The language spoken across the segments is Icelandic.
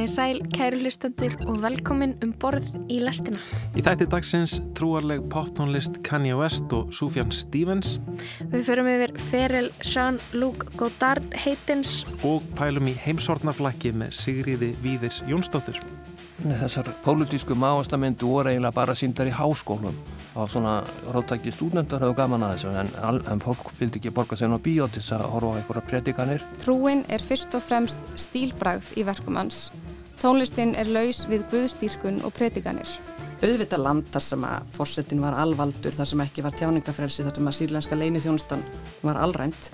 Komið sæl, kæru hlustendur og velkomin um borð í lestina. Í þætti dagsins trúarleg poptónlist Kanye West og Sufjan Stevens. Við förum yfir feril Jean-Luc Godard heitins. Og pælum í heimsortnaflakki með Sigriði Víðis Jónsdóttur. Þessar pólitísku máastamendu voru eiginlega bara síndar í háskólum og svona ráttæki stúdendar hafðu gaman að þessu en, en fólk vildi ekki borga sér á bíótis að horfa á einhverja predikanir. Trúin er fyrst og fremst stílbragð í verkum hans. Tónlistin er laus við guðstýrkun og predikanir. Auðvitað landar sem að fórsetin var alvaldur þar sem ekki var tjáningafrelsi þar sem að sírlenska leini þjónustan var allrænt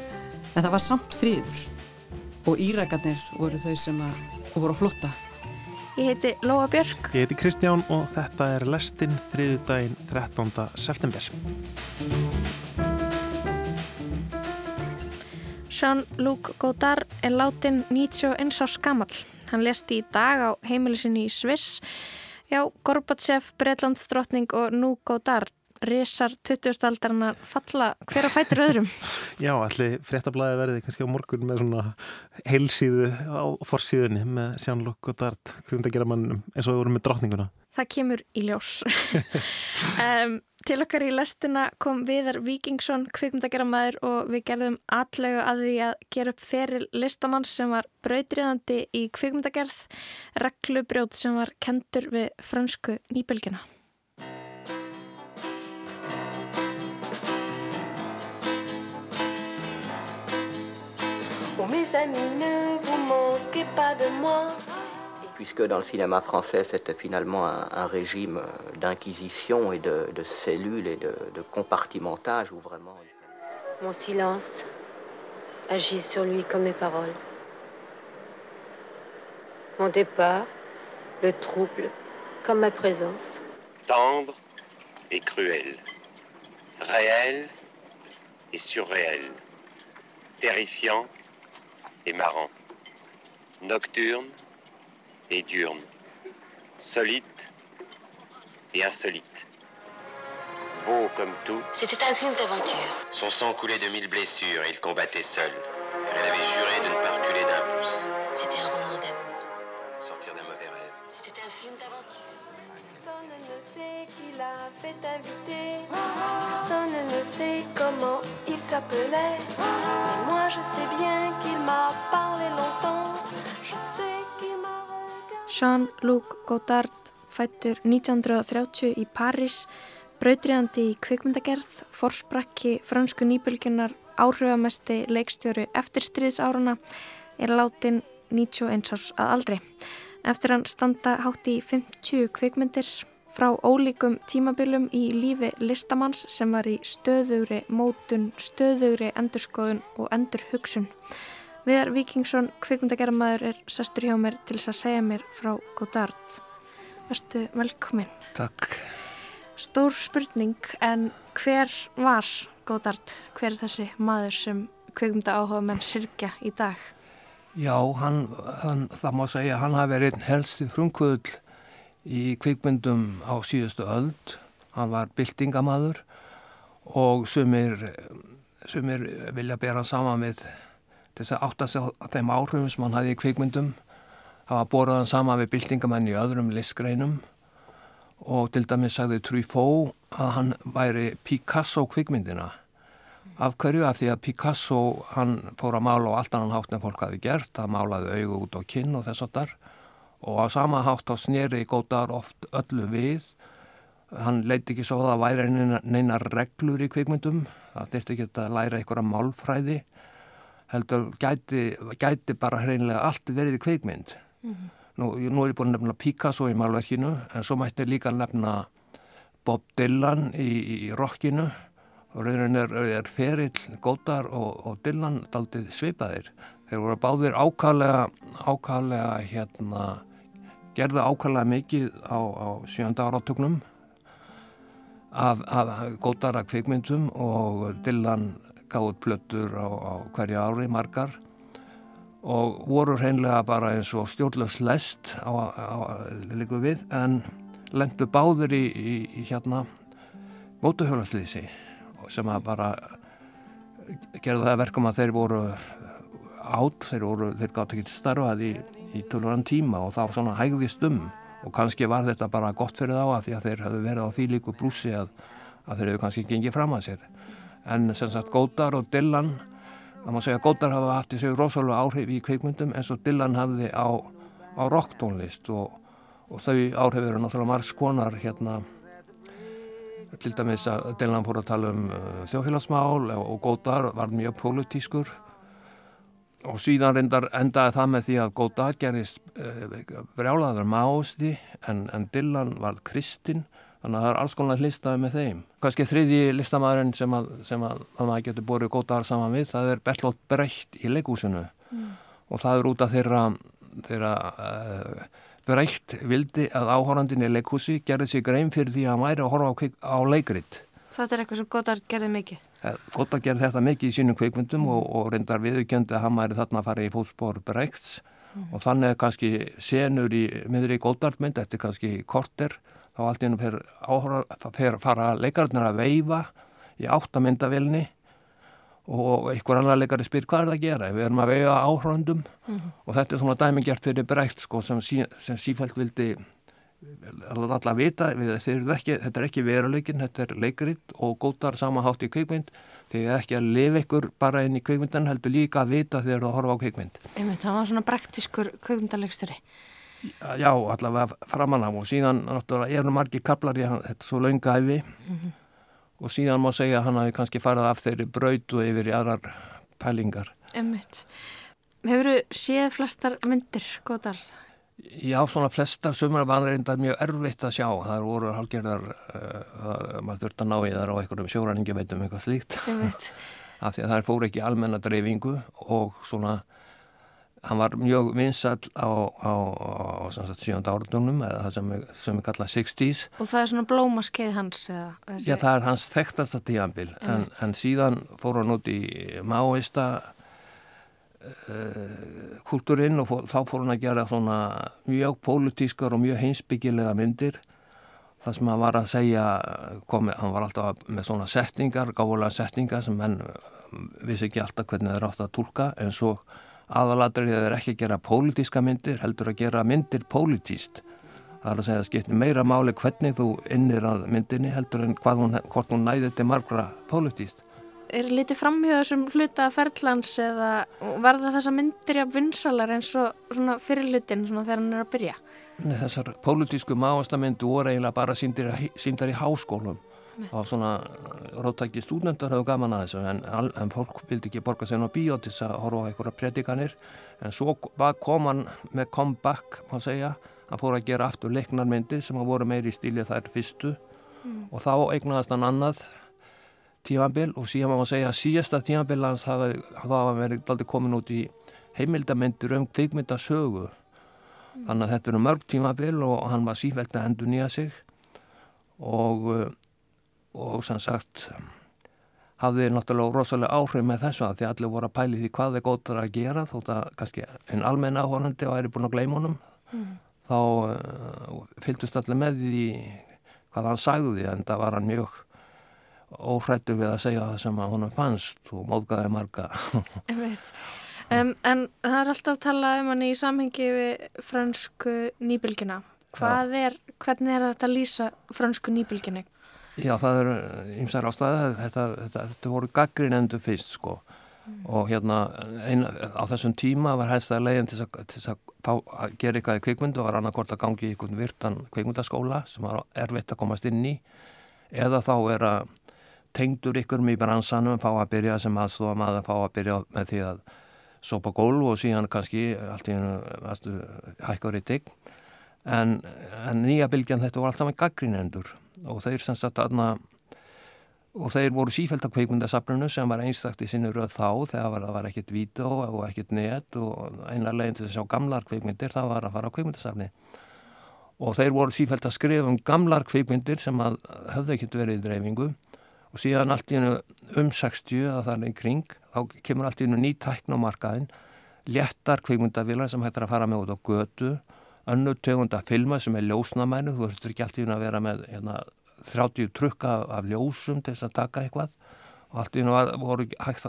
en það var samt fríður og írækarnir voru þau sem að voru að flotta Ég heiti Lóa Björk. Ég heiti Kristján og þetta er Lestin þriðu daginn 13. september. Jean-Luc Godard er látin 91 árs gammal. Hann lesti í dag á heimilisinni í Sviss. Já, Gorbachev, Breitlandsdrottning og nú Godard risar 20. aldarinnar falla hver að fætir öðrum Já, allir fréttablaði verði kannski á morgun með svona heilsíðu á forsíðunni með Sjánlokk og Dart hvernig það gera mannum eins og við vorum með drottninguna Það kemur í ljós um, Til okkar í lestina kom Viðar Víkingsson kvikmyndageramaður og við gerðum allega að því að gera upp feril listamann sem var brautriðandi í kvikmyndagerð reglubrjóð sem var kentur við fransku nýbelgina Oh mes amis, ne vous manquez pas de moi. Puisque dans le cinéma français, c'était finalement un, un régime d'inquisition et de, de, cellules et de, de compartimentage où vraiment... Mon silence agit sur lui comme mes paroles. Mon départ le trouble comme ma présence. Tendre et cruel. Réel et surréel. Terrifiant et marrant, nocturne et diurne, solite et insolite. Beau comme tout. C'était un film d'aventure. Son sang coulait de mille blessures et il combattait seul, car il avait juré de ne pas reculer d'un pouce. C'était un roman d'amour. Sortir d'un mauvais rêve. C'était un film d'aventure. Personne ne sait qui l'a fait inviter. Personne ne sait comment il s'appelait. Mais moi je sais bien qu'il m'a parlé longtemps. Jean-Luc Godard fættur 1930 í París, brautriðandi í kvikmyndagerð, forsprakki fransku nýbylgjunar, áhrifamesti leikstjóru eftirstriðsáruna, er látin 91 árs að aldrei. Eftir hann standa hátt í 50 kvikmyndir frá ólíkum tímabilum í lífi listamanns sem var í stöðugri mótun, stöðugri endurskoðun og endurhugsun. Viðar Víkingsson, kvikmyndagerðamæður, er sestur hjá mér til þess að segja mér frá Godard. Verstu velkomin. Takk. Stór spurning, en hver var Godard? Hver er þessi maður sem kvikmynda áhuga menn sirkja í dag? Já, hann, hann, það má segja, hann hafi verið einn helsti frumkvöðl í kvikmyndum á síðustu öld. Hann var byltingamadur og sumir, sumir vilja bera hann saman með þess að átta sig á þeim áhrifum sem hann hafi í kvikmyndum. Það var borðað hann saman við byltingamenn í öðrum listgreinum og til dæmis sagði Truffaut að hann væri Picasso kvikmyndina. Af hverju? Af því að Picasso hann fór að mála á allt annan hátt en fólk hafi gert. Það málaði augu út á kinn og þess að þar og á sama hátt á sneri góðar oft öllu við. Hann leiti ekki svo að það væri neina, neina reglur í kvikmyndum. Það þurfti ekki að læra einhverja málfræði. Heldur gæti, gæti bara hreinlega allt verið í kvikmynd. Mm -hmm. nú, nú er ég búin að nefna Picasso í málverkinu en svo mætti líka nefna Bob Dylan í, í rockinu og raunin er, er ferill, gótar og, og Dylan daldið svipaðir. Þeir voru báðir ákallega, ákallega hérna, gerðu ákallega mikið á, á sjönda áratögnum af, af gótara kvikmyndum og Dylan gáði plötur á, á hverja ári margar og voru hreinlega bara eins og stjórnlaus lest á, á, líku við en lendu báðir í, í, í hérna mótuhjólaslýsi sem að bara gerða það verkum að þeir voru átt, þeir, þeir gátt ekki starfað í, í tölvaran tíma og þá svona hægðist um og kannski var þetta bara gott fyrir þá að því að þeir hefðu verið á því líku blúsi að, að þeir hefðu kannski gengið fram að sér en sem sagt Góðar og Dylan það má segja að Góðar hafa haft í sig rosalega áhrif í kveikmyndum eins og Dylan hafði á, á rocktónlist og, og þau áhrif eru náttúrulega margs konar hérna til dæmis að Dylan fór að tala um uh, þjóðfélagsmál og Góðar var mjög pólitískur. Og síðan reyndar endaði það með því að Góðar gerist uh, brjálaður másti en, en Dylan var kristinn þannig að það er alls konar listaði með þeim. Kanski þriði listamæðurinn sem að, sem að, að maður getur borðið Góðar saman við það er Bertolt Brecht í leikúsinu mm. og það er út af þeirra, þeirra uh, Brecht vildi að áhórandin í leikhúsi gerði sig grein fyrir því að hann væri að horfa á, á leikrit. Þetta er eitthvað sem Godard gerði mikið? Eh, Godard gerði þetta mikið í sínum kveikmyndum mm. og, og reyndar viðugjöndi að hann væri þarna að fara í fótspór Brechts mm. og þannig kannski senur í miðri Godardmynd eftir kannski korter þá allt í hennum fer fara leikararnir að veifa í áttamyndavilni og einhver annar leikari spyr hvað er það að gera? Við erum að veifa áhröndum mm -hmm. og þetta er svona dæmi gert fyrir Brecht sko, sem, sí, sem sífælt vildi alltaf vita. Við, ekki, þetta er ekki veruleikin, þetta er leikaritt og gótar samanhátt í kveikmynd þegar ekki að lifa ykkur bara inn í kveikmyndan heldur líka að vita þegar þú horfa á kveikmynd Einmitt, það var svona brektiskur kveikmyndalegsturi Já, allavega framann á og síðan náttúrulega eru margi kaplar í þetta svo laungæfi mm -hmm og síðan má segja að hann hafi kannski farið af þeirri brautu yfir í aðrar pælingar. Emmitt. Hefur þú séð flestar myndir, Godard? Já, svona flestar sumar var reyndar mjög erfitt að sjá. Það voru halgerðar, uh, maður þurft að ná í þar á einhverjum sjóræningi veitum eitthvað slíkt. Emmitt. Af því að það fór ekki almenna dreifingu og svona hann var mjög vinsall á, á, á, á sjönda áratunum eða það sem, sem er kallað 60's og það er svona blómaskeið hans eða, já það er hans þekktasta tíanbíl en, en síðan fór hann út í máista uh, kultúrinn og fór, þá fór hann að gera svona mjög pólitískar og mjög heimsbyggilega myndir. Það sem hann var að segja komi, hann var alltaf með svona setningar gáðulega setningar sem menn vissi ekki alltaf hvernig það er átt að tólka en svo aðaladrið er ekki að gera pólitíska myndir, heldur að gera myndir pólitíst. Það er að segja að skipti meira máli hvernig þú innir að myndinni heldur en hún, hvort hún næði til margra pólitíst. Er litið framhjóða þessum hluta ferðlans eða verða þessa myndir jafn vinsalar eins og svona fyrirlutin svona þegar hann er að byrja? Nei, þessar pólitísku máastamyndu voru eiginlega bara síndar í háskólum var svona ráttæki stúdendar hefur gaman að þessu en, en fólk vildi ekki borga sér á bíó til þess að horfa á einhverja predikanir en svo kom hann með comeback má segja, hann fór að gera aftur leiknarmyndir sem að voru meiri í stílið þær fyrstu. Mm. og þá eignaðast hann annað tímanbill og síðan má segja að síðasta tímanbill hans hafa, hafa verið aldrei komin út í heimildamindur um kvikmyndasögu. Mm. þannig að þetta eru mörg tímanbill og hann var sífælt að endur nýja sig. Og og sem sagt hafði náttúrulega rosalega áhrif með þessu að því allir voru að pæli því hvað er gótt að gera þótt að kannski einn almenna áhórandi væri búin að gleyma honum. Mm. þá uh, fylgdust allir með því hvað hann sagði en það var hann mjög óhrættu við að segja það sem að honum fannst og móðgæði marga. Um, En það er alltaf talað um hann í samhengi við fransku nýbylgina hvað er, hvernig er þetta að lýsa fransku nýbylginni? Já, það eru ymsar ástæði, þetta, þetta, þetta voru gaggrinendu fyrst sko. Mm. og hérna ein, á þessum tíma var hægstæði leiðin til að, gera eitthvað í kvikmundu og var annarkort að gangi í einhvern virtan kvikmundaskóla sem var erfitt að komast inn í. Eða þá er að tengdur ykkurum í bransanum fá að byrja sem aðstofa maður að fá að byrja með því að sopa gólf og síðan kannski allt í hennu hækkur í tigg en, en nýja bylgjan þetta var allt saman gaggrinendur og þeir sem sagt aðna og þeir voru sífælt af kveikmyndasafnunu sem var einstakt í sinni röð þá þegar það var ekkert vídeo og ekkert net og eina leginn til að sjá gamlar kveikmyndir það var að fara á kveikmyndasafni og þeir voru sífælt að skrifa um gamlar kveikmyndir sem höfðu ekkert verið í dreifingu. Og síðan allt í hennu um 60 að það er í kring þá kemur allt í hennu ný tækn á markaðin léttar kveikmyndavilar sem hættar að fara með út á götu önnu tegunda filma sem er ljósnamænu, þú verður ekki alltaf að vera með hérna, 30 trukka af ljósum til þess að taka eitthvað. Og allt í nú var, voru,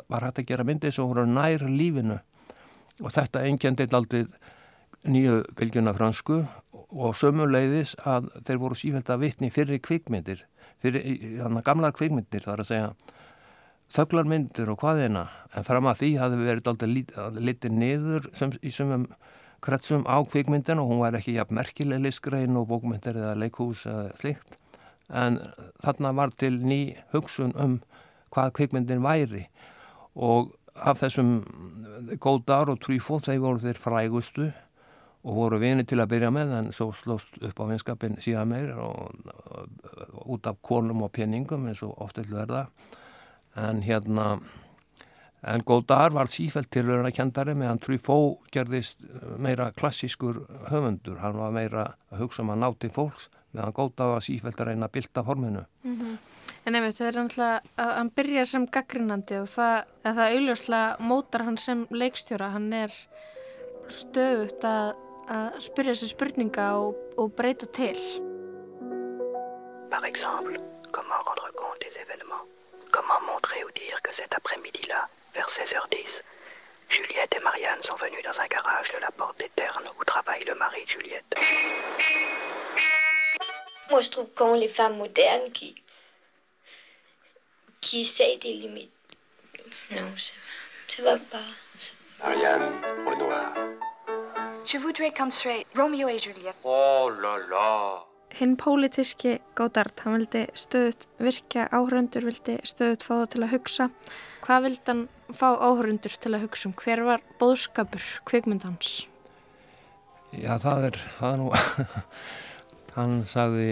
var hægt að gera myndi sem voru nær lífinu. Og þetta engjandi aldrei nýju bylgjuna fransku og sömuleiðis að þeir voru sífælt að vitni fyrir kvikmyndir, fyrir þannig gamlar kvikmyndir, það er að segja þöglarmyndir og hvaðina, en fram að því hafði verið alltaf litið niður sem, í sumum kretsum á kvikmyndin og hún var ekki jafn merkileg listgrein og bókmyndir eða leikhús eða slikt, en þarna var til ný hugsun um hvað kvikmyndin væri. Og af þessum Góðar og Trífóð þeir voru þeir frægustu og voru vini til að byrja með en svo slóst upp á vinskapin síðan meir og, og, og út af konum og peningum eins og oftill verða. En hérna en Góðar var sífælt til raun að kendari meðan Trífóð gerðist meira klassískur höfundur hann var meira að hugsa um að náti fólks meðan Góðar var sífælt að reyna að bylta forminu mm -hmm. En ef þetta er náttúrulega að hann byrjar sem gaggrinandi og það, það auðvitað mótar hann sem leikstjóra hann er stöðut að að spyrja þessi spurninga og, og breyta til. Par exemple, comment rendre compte des événements? Comment montrer ou dire que cet après-midi-là, vers 16h10, Juliette et Marianne sont venues dans un garage de la Porte des Ternes où travaille le mari de Juliette. Moi, je trouve qu'on les femmes modernes qui qui essayent des limites. Non, ça, ça va pas. Marianne Renoir. Je voudrais qu'on soit Romeo et Juliette. Oh là là! Hinn pólitiski Góðard, hann vildi stöðut virkja áhörundur, vildi stöðut fá það til að hugsa. Hvað vildi hann fá áhörundur til að hugsa um? Hver var bóðskapur kvikmyndans? Já, það er, það er nú, hann sagði,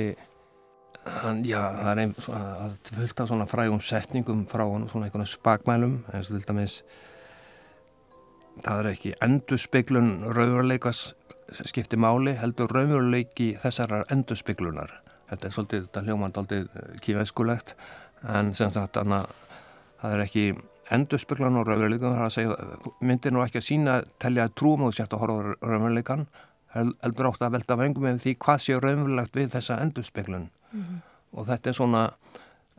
hann, já, það er einn, það fylgta svona frægum setningum frá hann, svona einhvern spakmælum, eins og til dæmis, það er ekki endurspeglun raunveruleikas skipti máli, heldur raunveruleiki þessarar endursspeglunar. Þetta er svolítið, þetta hljómand svolítið kífæskulegt, en sem sagt, hana, það er ekki endursspeglan og raunveruleikan, það er að segja, myndir nú ekki að sína, telja trúum og að horfa raunveruleikan, heldur átt að velta vengum með því hvað sé raunverulegt við þessa endurspeglun. Mm -hmm. Og þetta er svona,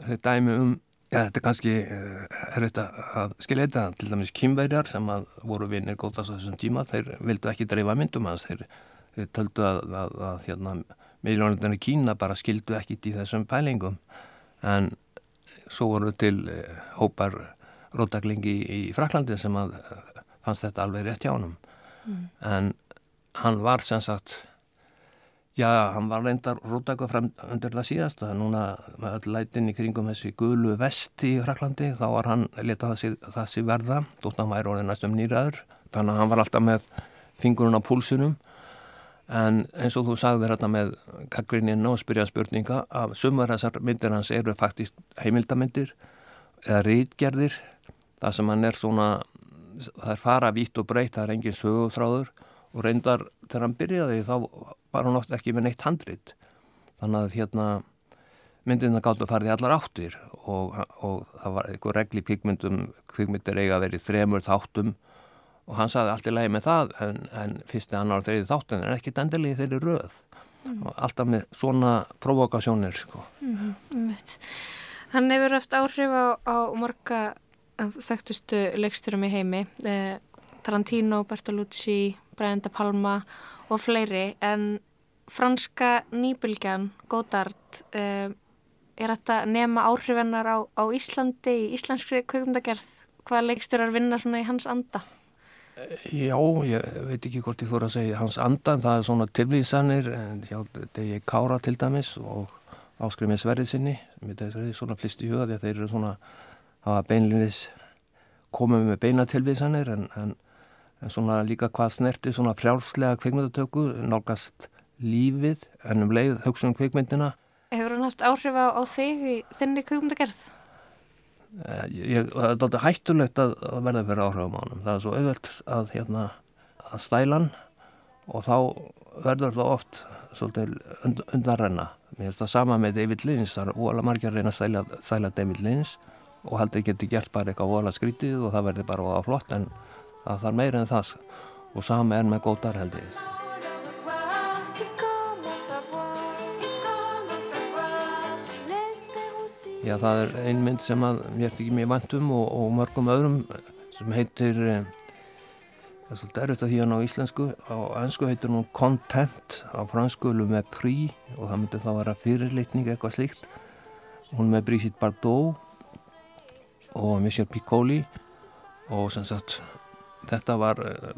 þetta dæmi um Já, þetta er kannski er þetta að skilja þetta til dæmis kýmverjar sem að voru vinnir góðast á þessum tíma, þeir vildu ekki dreifa myndum hans, þeir, þeir töldu að, að, að hérna, í Kína bara skildu ekkit í þessum pælingum en svo voru til eh, hópar rótaklingi í Fraklandi sem að fannst þetta alveg rétt hjá hann mm. en hann var sem sagt Já, hann var reyndar rótaka fram undir það síðasta, núna með öll lætin í kringum þessi gulu vesti í Fraklandi, þá var hann letað sér verða, þótt hann væri orðið næstum nýraður, þannig að hann var alltaf með fingurinn á púlsunum, en eins og þú sagði þetta með gaggrinnin og spyrja spurninga, að sumar þessar myndir hans eru faktist heimildamindir eða rítgerðir, það sem hann er svona, það er fara vitt og breytt, það er engin sögúþráður og reyndar þegar hann byrjaði þá var hann oft ekki með neitt handrit þannig að hérna myndina gáttu að fara í allar áttir og, og það var eitthvað regli kvikmyndum, kvikmyndir eiga að vera í þremur þáttum og hann saði allt í lagi með það en, en fyrsti annar og þriði þáttum en ekki endilegi þeirri röð mm. og alltaf með svona provokasjónir sko. mm -hmm. Hann hefur haft áhrif á, á marga þekktustu leiksturum í heimi eh, Tarantino, Bertolucci Brian De Palma og fleiri en franska nýbylgjan Godard uh, er þetta nema áhrifennar á, á Íslandi í íslenskri kveikumdagerð hvaða leiksturar vinna svona í hans anda? Já, ég veit ekki hvort ég þóra að segja hans anda en það er svona tilvísanir degi Kára til dæmis og áskrifið sverðið sinni það er svona flist í huga því að þeir eru svona hafa beinlinis komið með beina tilvísanir en, en en svona líka hvað snerti svona frjálslega kveikmyndatöku, nálgast lífið en um leið hugsa um kveikmyndina. Hefur hann haft áhrif á þig í þinni kveikmyndagerð? Eh, ég, það er alltaf hættulegt að, að verða fyrir áhrifum á hann. Það er svo auðvelt að, hérna, að stælan og þá verður það oft svolítið und, undanrenna. Mér finnst það sama með David Lynch, það er óalega margir að reyna að stæla, stæla David Lynch og heldur geti gert bara eitthvað óalega skrítið og það verður bara flott en það þarf meira en það og sama er með góðar held ég Já það er ein mynd sem að mér er ekki mjög vantum og, og mörgum öðrum sem heitir eh, Það er svolítið erfitt að því hann á íslensku. Á ennsku heitir hún Content, á franskulu með Prix og það myndi þá vera fyrirlitning eitthvað slíkt. Hún með Brigitte Bardot og Michel Piccoli. Og sem sagt þetta var uh,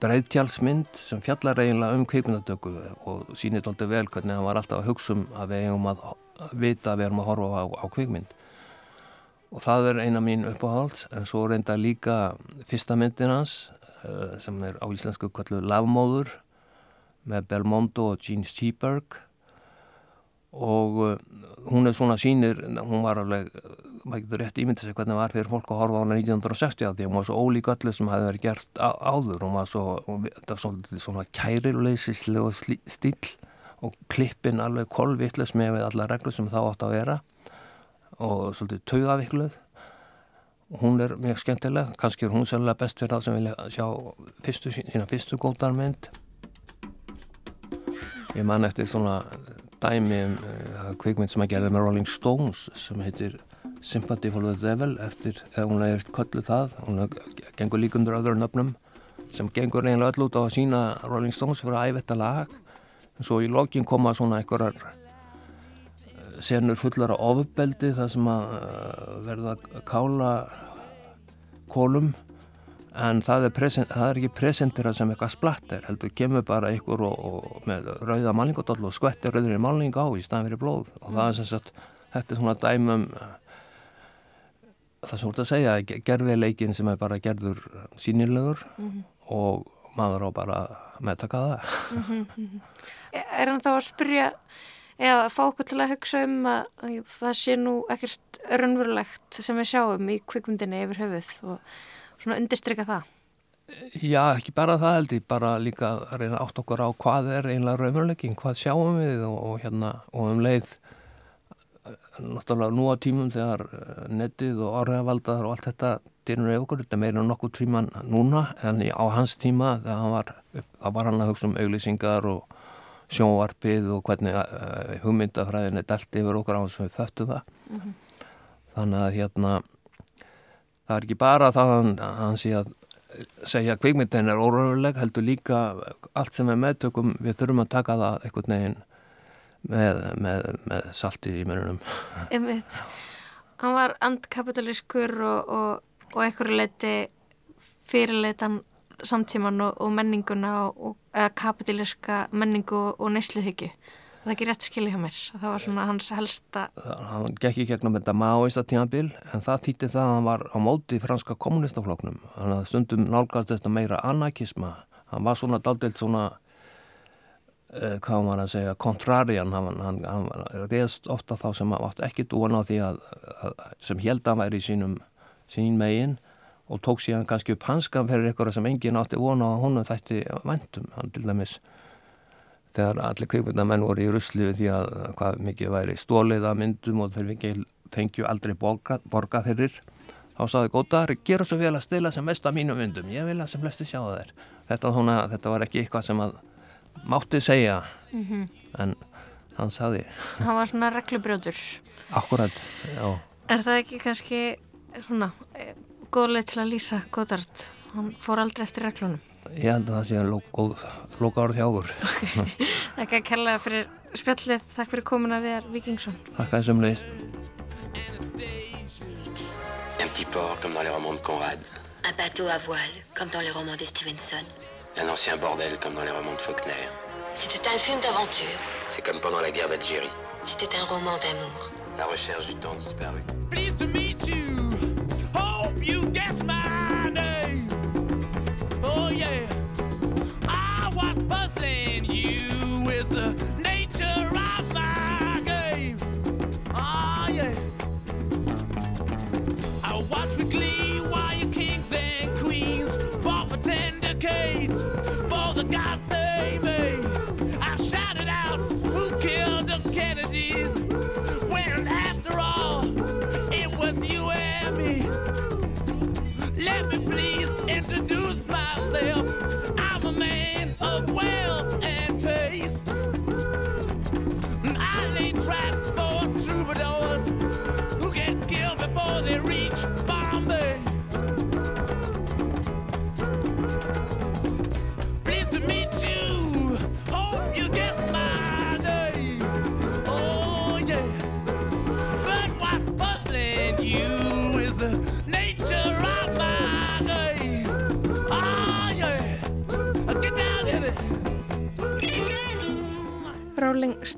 breyðtjálsmynd sem fjallar eiginlega um kvikmyndatöku og sýnir doldið vel hvernig hann var alltaf að hugsa um að við eigum að vita að við erum að horfa á, á kvikmynd. Og það er eina mín uppáhalds en svo reynda líka fyrsta myndin hans uh, sem er á íslensku kallu Lavmóður með Belmondo og Gene Seberg og uh, hún er svona sínir hún var alveg maður getur rétt ímyndið sig hvernig það var fyrir fólk að horfa á hana 1960 af því hún var svo ólík öllu sem hefði verið gert áður. Hún var svo, þetta var svona, svona kærileysislega stíl og klippin alveg kolvittlis með við alla reglur sem þá átt að vera og svolítið taugavikluð hún er mjög skemmtileg. Kannski er hún sérlega best fyrir það sem vilja sjá fyrstu, sína fyrstu góðdarmynd ég man eftir svona dæmi um uh, kvikmynd sem að gerði með Rolling Stones sem heitir Sympathy for the Devil eftir, eða hún er kolluð það, hún gengur líka undir öðru nöfnum sem gengur eiginlega öll út á að sína Rolling Stones fyrir að ævetta lag. En svo í lokin koma svona einhverjar eh, senur fullar af ofubeldi þar sem að uh, verða kála kólum en það er, present, það er ekki presenterað sem eitthvað splatter heldur kemur bara einhver og, og með rauða malningadóll og skvettir rauðinni malning á í staðan fyrir blóð og það er sem sagt þetta er svona dæmum það sem voruð að segja gerfileikin sem er bara gerður sínilegur mm -hmm. og maður á bara meðtaka það mm -hmm. Er hann þá að spyrja eða að fá okkur til að hugsa um að það sé nú ekkert örnverulegt sem við sjáum í kvikmyndinni yfir höfuð og svona undirstryka það? Já, ekki bara það held ég, bara líka að reyna átt okkur á hvað er einlega raunveruleikin, hvað sjáum við og, og hérna og um leið náttúrulega nú á tímum þegar eh, nettið og orðavaldar og allt þetta dyrnur yfir okkur, þetta meira nokkuð tíman núna en á hans tíma hann var, var hann að hugsa um auglýsingar og sjónvarpið og hvernig uh, hugmyndafræðin er delt yfir okkur á þess að við föttu það mm -hmm. þannig að hérna það er ekki bara það að hann, sé að segja að kvikmyndin er óröðuleg heldur líka allt sem er meðtökum við þurfum að taka það eitthvað neginn með, með, með saltið í mörunum Einmitt. Hann var andkapitalískur og, og, og einhverju leiti fyrirleitan samtíman og, og menninguna og kapitalíska menningu og neysluhyggju það er ekki rétt skilja hjá mér. Það var svona hans helsta hann gekk í gegnum þetta maoista tímabil en það þýtti það að hann var á móti í franska kommunistafloknum hann stundum nálgast þetta meira anarkisma. Hann var svona daldelt svona uh, hvað maður að segja, kontrarian hann, hann, hann reyðst ofta þá sem átt ekki dúan á því að, að sem held að hann væri í sínum sín megin og tók síðan kannski upp hanskan fyrir ykkur sem engin átti vona á honum þætti vendum, hann til dæmis þegar allir kveikmyndamenn voru í rusli því að hvað mikið væri stóliða myndum og þeir fengju aldrei borga, borga fyrir. Þá saði Góðar, gera svo vel að stila sem mest af mínum myndum, ég vil að sem flesti sjá það þetta, þetta var ekki eitthvað sem að mátti segja. Mm -hmm. en hann saði hann var svona reglubrjóður akkurat, já. Er það ekki kannski svona eh, góðlega til að lýsa Godard hann fór aldrei eftir reglunum ég held að það sé að lóka árið hjá okkur Þakka að kella fyrir spjallið þakk fyrir komin að við er Vikingsson Þakka þessum Un petit port comme dans les romans de Conrad Un bateau à voile comme dans les romans de Stevenson Un ancien bordel comme dans les romans de Faulkner. C'était un film d'aventure. C'est comme pendant la guerre d'Algérie. C'était un roman d'amour. La recherche du temps disparu. Pleased to meet you. Hope you guess my you with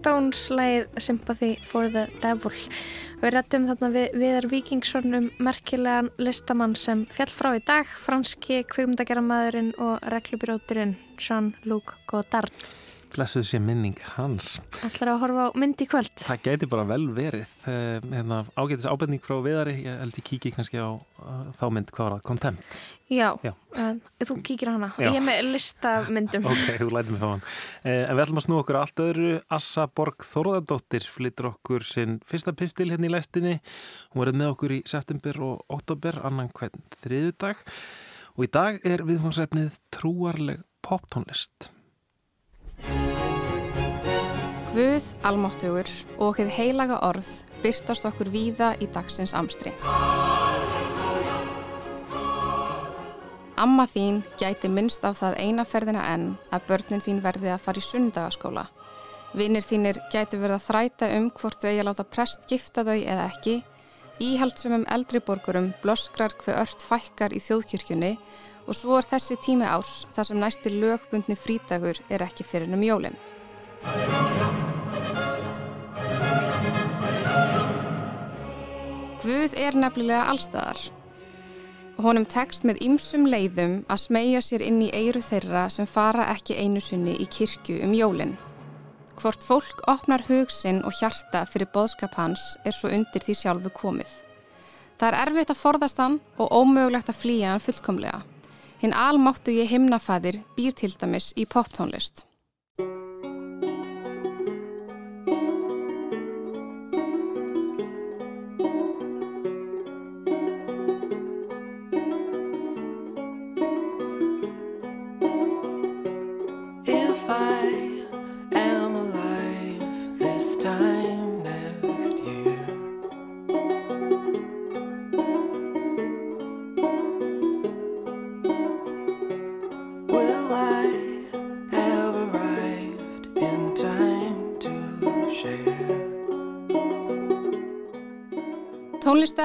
Stones lægið Sympathy for the Devil. Við rættum þarna við viðar vikingssornum merkilegan listamann sem fjall frá í dag, franski kvögmyndageramaðurinn og reglubróturinn Jean-Luc Godard. Blessuð sé minning hans. Ætlar að horfa á myndi kvöld? Það geti bara vel verið. Eh, hérna, ágætis ábending frá viðari, ég held ég kíki kannski á þá mynd, hvað var það? Contempt? Já, Já. Uh, þú kíkir á hana. Já. Ég er með lista af myndum. Ok, þú lætið mig fá hann. Eh, en við ætlum að snú okkur að allt öðru. Assa Borg Þórðardóttir flyttur okkur sinn fyrsta pistil hérna í læstinni. Hún verið með okkur í september og oktober, annan hvern þriðudag. Og í dag er viðfangsefnið trúarleg poptónlist. Guð, almáttugur og heið heilaga orð byrtast okkur víða í dagsins amstri. Amma þín gæti minnst á það eina ferðina enn að börnin þín verði að fara í sundagaskóla. Vinnir þínir gæti verið að þræta um hvort þau eigi að láta prest gifta þau eða ekki. Íhaldsumum eldri borgurum bloskrar hver ört fækkar í þjóðkirkjunni og svo er þessi tími árs þar sem næsti lögbundni frítagur er ekki fyrir um jólinn. Guð er nefnilega allstæðar. Honum tekst með ýmsum leiðum að smegja sér inn í eiru þeirra sem fara ekki einu sinni í kirkju um jólinn. Hvort fólk opnar hug sinn og hjarta fyrir boðskap hans er svo undir því sjálfu komið. Það er erfitt að forðast hann og ómögulegt að flýja hann fullkomlega. Hinn almáttu ég himnafæðir býr til dæmis í poptónlist.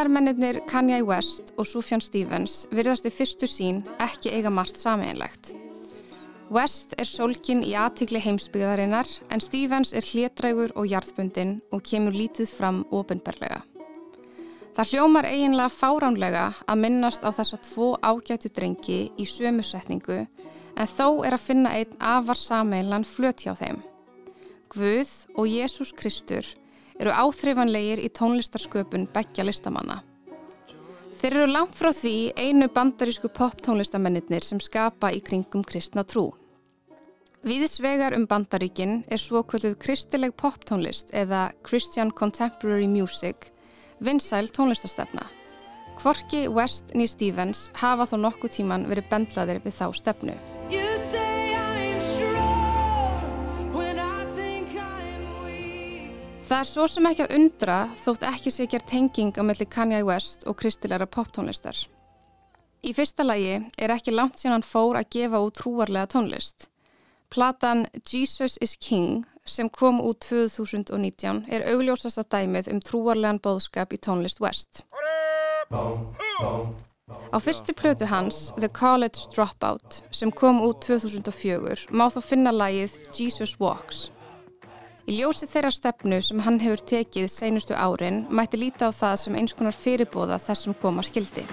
Tónlistarmennir Kanye West og Sufjan Stevens virðast í fyrstu sín ekki eiga margt sameinlegt. West er sólkin í aðtikli heimsbyggðarinnar en Stevens er hlétrægur og jarðbundin og kemur lítið fram ofinberlega. Það hljómar eiginlega fáránlega að minnast á þessa tvo ágætu drengi í sömu setningu en þó er að finna einn afar sameinlan flöt hjá þeim. Guð og Jésús Kristur eru áþreifanlegir í tónlistarsköpun begja listamanna. Þeir eru langt frá því einu bandarísku poptónlistamennir sem skapa í kringum kristna trú. Viðsvegar um bandaríkin er svo kvölduð kristileg poptónlist eða Christian Contemporary Music, vinsæl tónlistastefna. Kvorki West nýr Stevens hafa þó nokkuð tíman verið bendlaðir við þá stefnu. Það er svo sem ekki að undra þótt ekki sé gerð tenging á melli Kanye West og kristilegra poptónlistar. Í fyrsta lagi er ekki langt síðan hann fór að gefa út trúarlega tónlist. Platan Jesus is King sem kom út 2019 er augljósasta dæmið um trúarlegan bóðskap í tónlist West. Á fyrstu plötu hans, The College Dropout, sem kom út 2004, má þá finna lagið Jesus Walks. Í ljósi þeirra stefnu sem hann hefur tekið seinustu árin mætti líta á það sem eins konar fyrirbóða þessum koma skildi.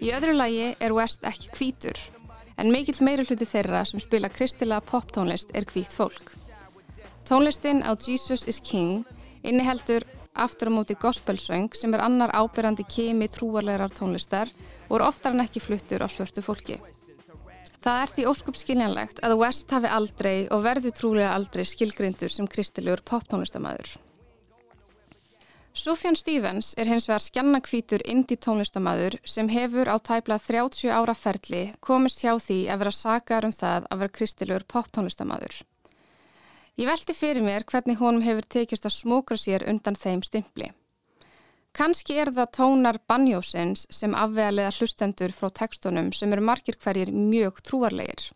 Í öðru lagi er West ekki hvítur, en mikill meiri hluti þeirra sem spila kristilega poptónlist er hvít fólk. Tónlistin á Jesus is King inniheldur aftur á móti gospelsöng sem er annar ábyrrandi kemi trúarlegar tónlistar og er oftar en ekki fluttur á svörtu fólki. Það er því óskup skiljanlegt að West hafi aldrei og verði trúlega aldrei skilgrindur sem kristilegur poptónlistamæður. Sufjan Stevens er hins vegar skjannakvítur indie tónlistamæður sem hefur á tæpla 30 ára ferli komist hjá því að vera sakar um það að vera kristilegur poptónlistamæður. Ég velti fyrir mér hvernig honum hefur tekist að smókra sér undan þeim stimpli. Kanski er það tónar banjósins sem afvegalega hlustendur frá tekstunum sem eru margir hverjir mjög trúarlegir.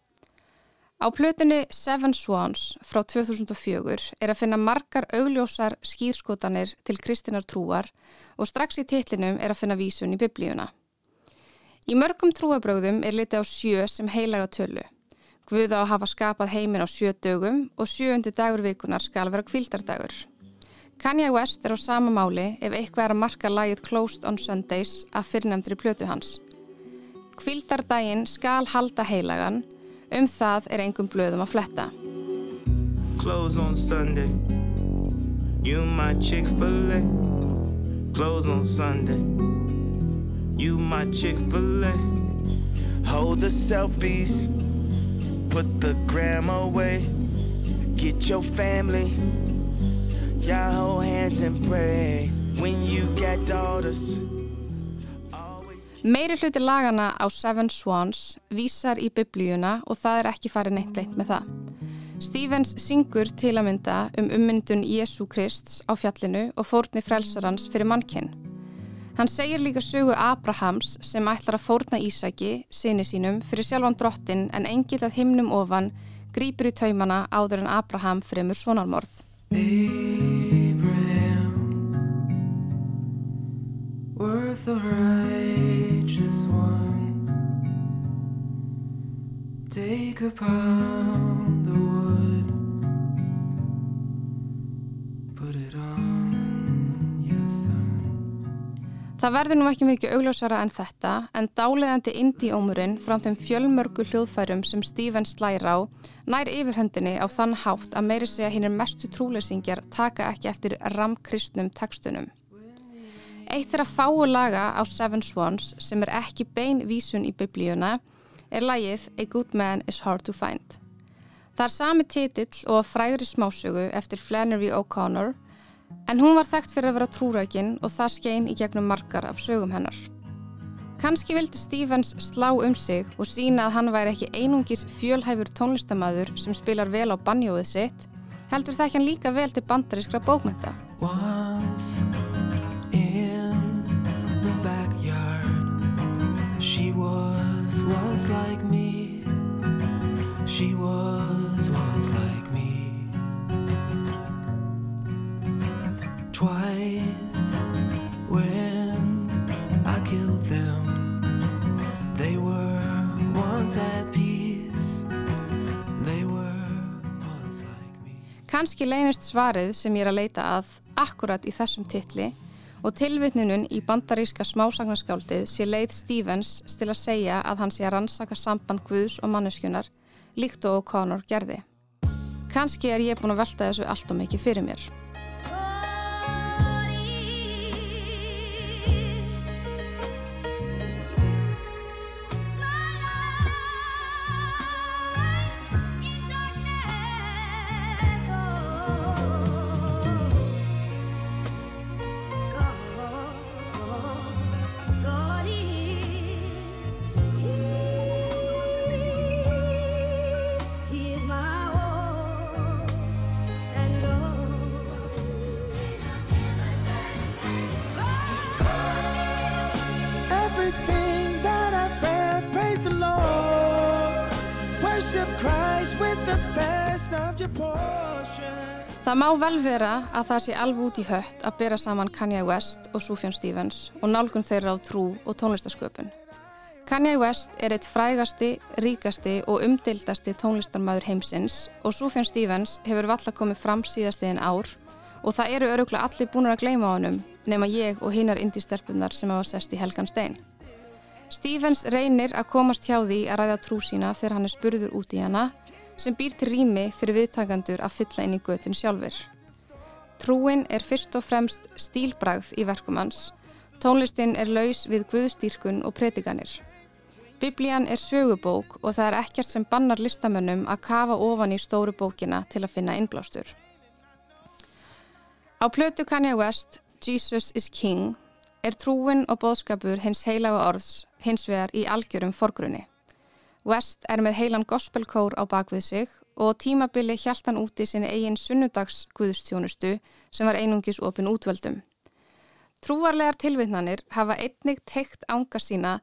Á plötunni Seven Swans frá 2004 er að finna margar augljósar skýrskotanir til kristinar trúar og strax í titlinum er að finna vísun í biblíuna. Í mörgum trúabröðum er litið á sjö sem heilaga tölu. Guð á að hafa skapað heiminn á sjö dögum og sjöundi dagur vikunar skal vera kvildardagur. Kanye West er á sama máli ef eitthvað er að marka lagið Closed on Sundays að fyrirnæmdur í plötu hans. Kvildardaginn skal halda heilagan, um það er engum blöðum að fletta. Close on Sunday. You my Chick-fil-A. Close on Sunday. You my Chick-fil-A. Hold the selfies. Put the gram away. Get your family. Y'all hold hands and pray. When you got daughters. Meiri hluti lagana á Seven Swans vísar í biblíuna og það er ekki farið neitt leitt með það. Stevens syngur til að mynda um ummyndun Jésu Krist á fjallinu og fórni frelsarans fyrir mannkinn. Hann segir líka sögu Abrahams sem ætlar að fórna Ísaki, sinni sínum, fyrir sjálfan drottin en engil að himnum ofan grýpur í taumana áður en Abraham fremur svonarmorð. Worth a righteous one. Take a pound of wood. Put it on your son. Það verður nú ekki mikið augljósara en þetta en dáleðandi indíómurinn frá þeim fjölmörgu hljóðfærum sem Stevens slæra á nær yfirhöndinni á þann hátt að meiri segja hinn er mestu trúleysingjar taka ekki eftir ramkristnum tekstunum. Eitt þeirra fáu laga á Seven Swans sem er ekki bein vísun í biblíuna er lagið A Good Man is Hard to Find. Það er sami titill og frægri smásögu eftir Flannery O'Connor en hún var þekkt fyrir að vera trúrækin og það skein í gegnum margar af sögum hennar. Kanski vildi Stevens slá um sig og sína að hann væri ekki einungis fjölhæfur tónlistamæður sem spilar vel á banjóið sitt, heldur það ekki hann líka vel til bandarískra bókmynda. Once in she was once like me. She was once like me. Twice when I killed them, they were once at peace. They were once like me. Kanski leynist svarið sem ég er að leita að akkurat í þessum titli og tilvitnunum í bandaríska smásagnaskáldið sé leið Stevens til að segja að hann sé að rannsaka samband Guðs og manneskjunar líkt og O'Connor gerði. Kanski er ég búin að velta þessu allt og mikið fyrir mér. Má vel vera að það sé alveg út í hött að bera saman Kanye West og Sufjan Stevens og nálgun þeirra á trú og tónlistasköpun. Kanye West er eitt frægasti, ríkasti og umdildasti tónlistarmæður heimsins og Sufjan Stevens hefur valla komið fram síðastliðin ár og það eru öruglega allir búin að gleyma á honum nema ég og hinnar indistelpunar sem hafa sest í Helgan Stein. Stevens reynir að komast hjá því að ræða trú sína þegar hann er spurður út í hana sem býr til rými fyrir viðtakandur að fylla inn í götin sjálfur. Trúin er fyrst og fremst stílbragð í verkum hans. Tónlistin er laus við guðstýrkun og predikanir. Biblían er sögubók og það er ekkert sem bannar listamönnum að kafa ofan í stóru bókina til að finna innblástur. Á plötu Kanye West, Jesus is King, er trúin og bóðskapur hins heilaga orðs hins vegar í algjörum forgrunni. West er með heilan gospelkór á bakvið sig og tímabili hjælt hann úti sinni eigin sunnudags guðustjónustu sem var einungis opin útvöldum. Trúarlegar tilvittnanir hafa einnig teikt ánga sína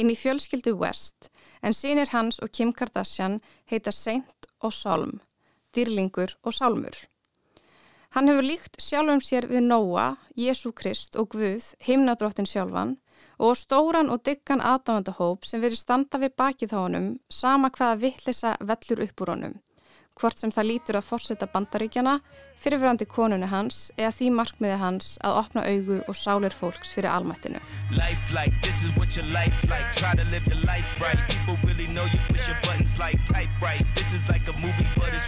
inn í fjölskyldu West en sinir hans og Kim Kardashian heita Saint og Sálm, Dýrlingur og Sálmur. Hann hefur líkt sjálfum sér við Nóa, Jésu Krist og Guð, himnadróttin sjálfan og stóran og diggan aðdáðandahóp sem verið standa við bakið á honum sama hvaða vittlisa vellur upp úr honum hvort sem það lítur að fórseta bandaríkjana, fyrirverandi konunu hans eða því markmiði hans að opna augu og sálir fólks fyrir almættinu. Like, like. Right.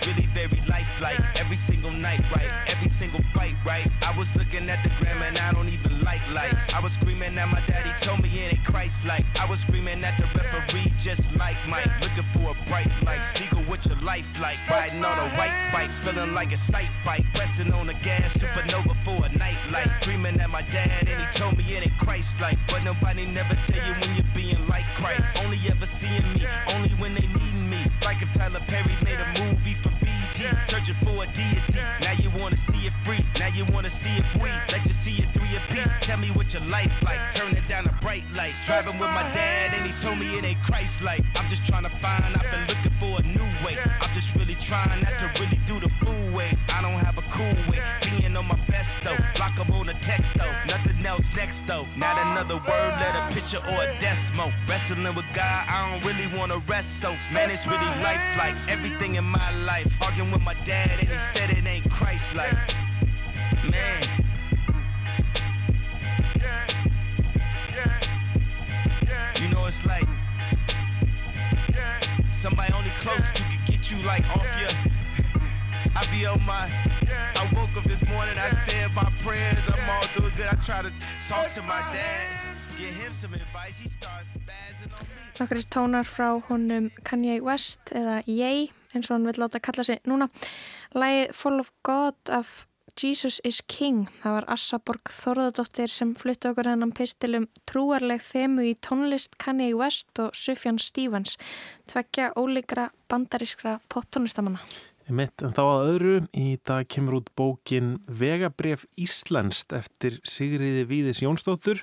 Really like right. Really night, right? Single fight, right? I was looking at the gram and I don't even like lights. I was screaming at my daddy, told me it ain't Christ like. I was screaming at the referee, just like Mike. Looking for a bright light. Seagull, what your life like? Riding on a white bike, feeling like a sight bike. Pressing on the gas, supernova for a night light. Dreaming at my dad, and he told me it ain't Christ like. But nobody never tell you when you're being like Christ. Only ever seeing me, only when they need me. Like if Tyler Perry made a movie searching for a deity. Now you wanna see it free, now you wanna see it free. Let you see it three piece. Tell me what your life like, turn it down a bright light. Driving with my dad, and he told me it ain't Christ like. I'm just trying to find, I've been looking for a new way. I'm just really trying not to really do the fool way. I don't have a cool way, my best though. Lock up on a text though, nothing else next though. Not another word, let a picture or a decimal. Wrestling with God, I don't really wanna rest so. Man, it's really life like everything in my life. Arguing with my dad, and he said it ain't Christ like. Man. You know it's like somebody only close to could get you like off your. I be on my. I woke up this morning, I said my prayers, I'm all doing good. I try to talk to my dad, get him some advice. He starts spazzing on me. Nokkrir tónar frá honum Kanye West eða Ye eins og hann vil láta kalla sig núna. Lægið Full of God af Jesus is King. Það var Assa Borg Þorðardóttir sem flutti okkur hennan pistilum trúarleg þemu í tónlist Kanye West og Sufjan Stevens. Tveggja ólíkra bandarískra poptónlistamanna. Mitt, en þá að öðru, í dag kemur út bókin Vegabref Íslenskt eftir Sigriði Víðis Jónsdóttur,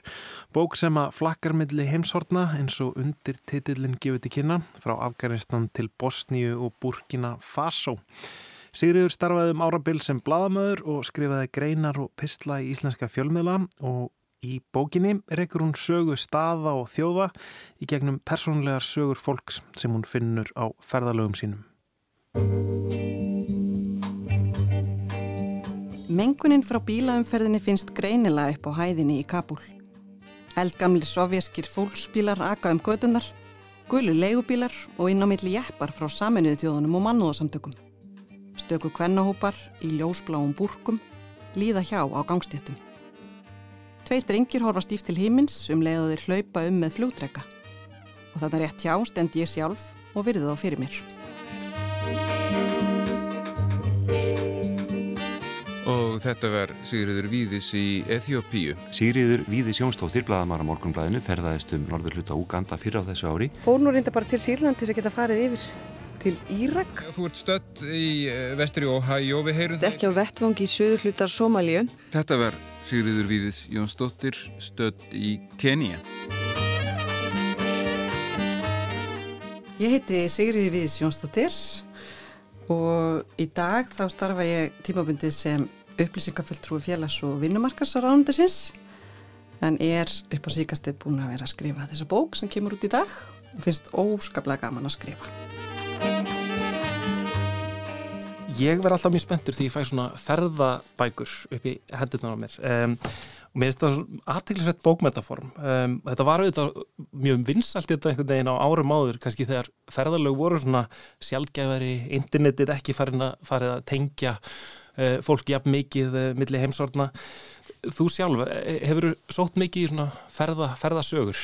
bók sem að flakkar milli heimshorna eins og undir titillin gefur til kynna frá Afganistan til Bosníu og Burkina Faso. Sigriður starfaði um árabil sem bladamöður og skrifaði greinar og pistla í íslenska fjölmiðla og í bókinni reykur hún sögu staða og þjóða í gegnum persónlegar sögur fólks sem hún finnur á ferðalögum sínum. Mengunin frá bílaumferðinni finnst greinilega upp á hæðinni í Kabul. Eldgamli sovjaskir fólksbílar aka um gödunar, gulu leigubílar og inn á milli jeppar frá saminuðu þjóðunum og mannúðasamtökum. Stöku kvennahópar í ljósbláum búrkum líða hjá á gangstéttum. Tveir drengir horfa stíft til himins um leið að þeir hlaupa um með flugdrega. Og þetta rétt hjá stend ég sjálf og virði þá fyrir mér. Og þetta var Sigriður Víðis í Eþjópíu. Sigriður Víðis Jónsdóttir, blaðamara morgunblæðinu, ferðaðist um norður hluta Úganda fyrir á þessu ári. Fór nú reynda bara til Sýrland til að geta farið yfir til Írak. Þú ert stött í eh, vestri Ohio, við heyrum Þetta ekki á vettvangi í söður hlutar Somalíu. Þetta var Sigriður Víðis Jónsdóttir, stött í Kenya. Ég heiti Sigriði Viðs Jónsdóttir og í dag þá starfa ég tímabundið sem upplýsingafulltrúi félags- og vinnumarkarsaránundisins en er upp á síkastið búin að vera að skrifa þessa bók sem kemur út í dag og finnst óskaplega gaman að skrifa. Ég verð alltaf mjög spenntur því ég fæ svona ferðabækur upp í hendurnar á mér um, og mér finnst það aðteglisvett bókmetaform um, þetta var auðvitað mjög vinsalt þetta einhvern veginn á árum áður kannski þegar ferðalög voru svona sjálfgæfari internetið ekki farin að, farið að tengja uh, fólk jafn mikið uh, milli heimsorna þú sjálf, hefur sótt mikið í svona ferða, ferðasögur?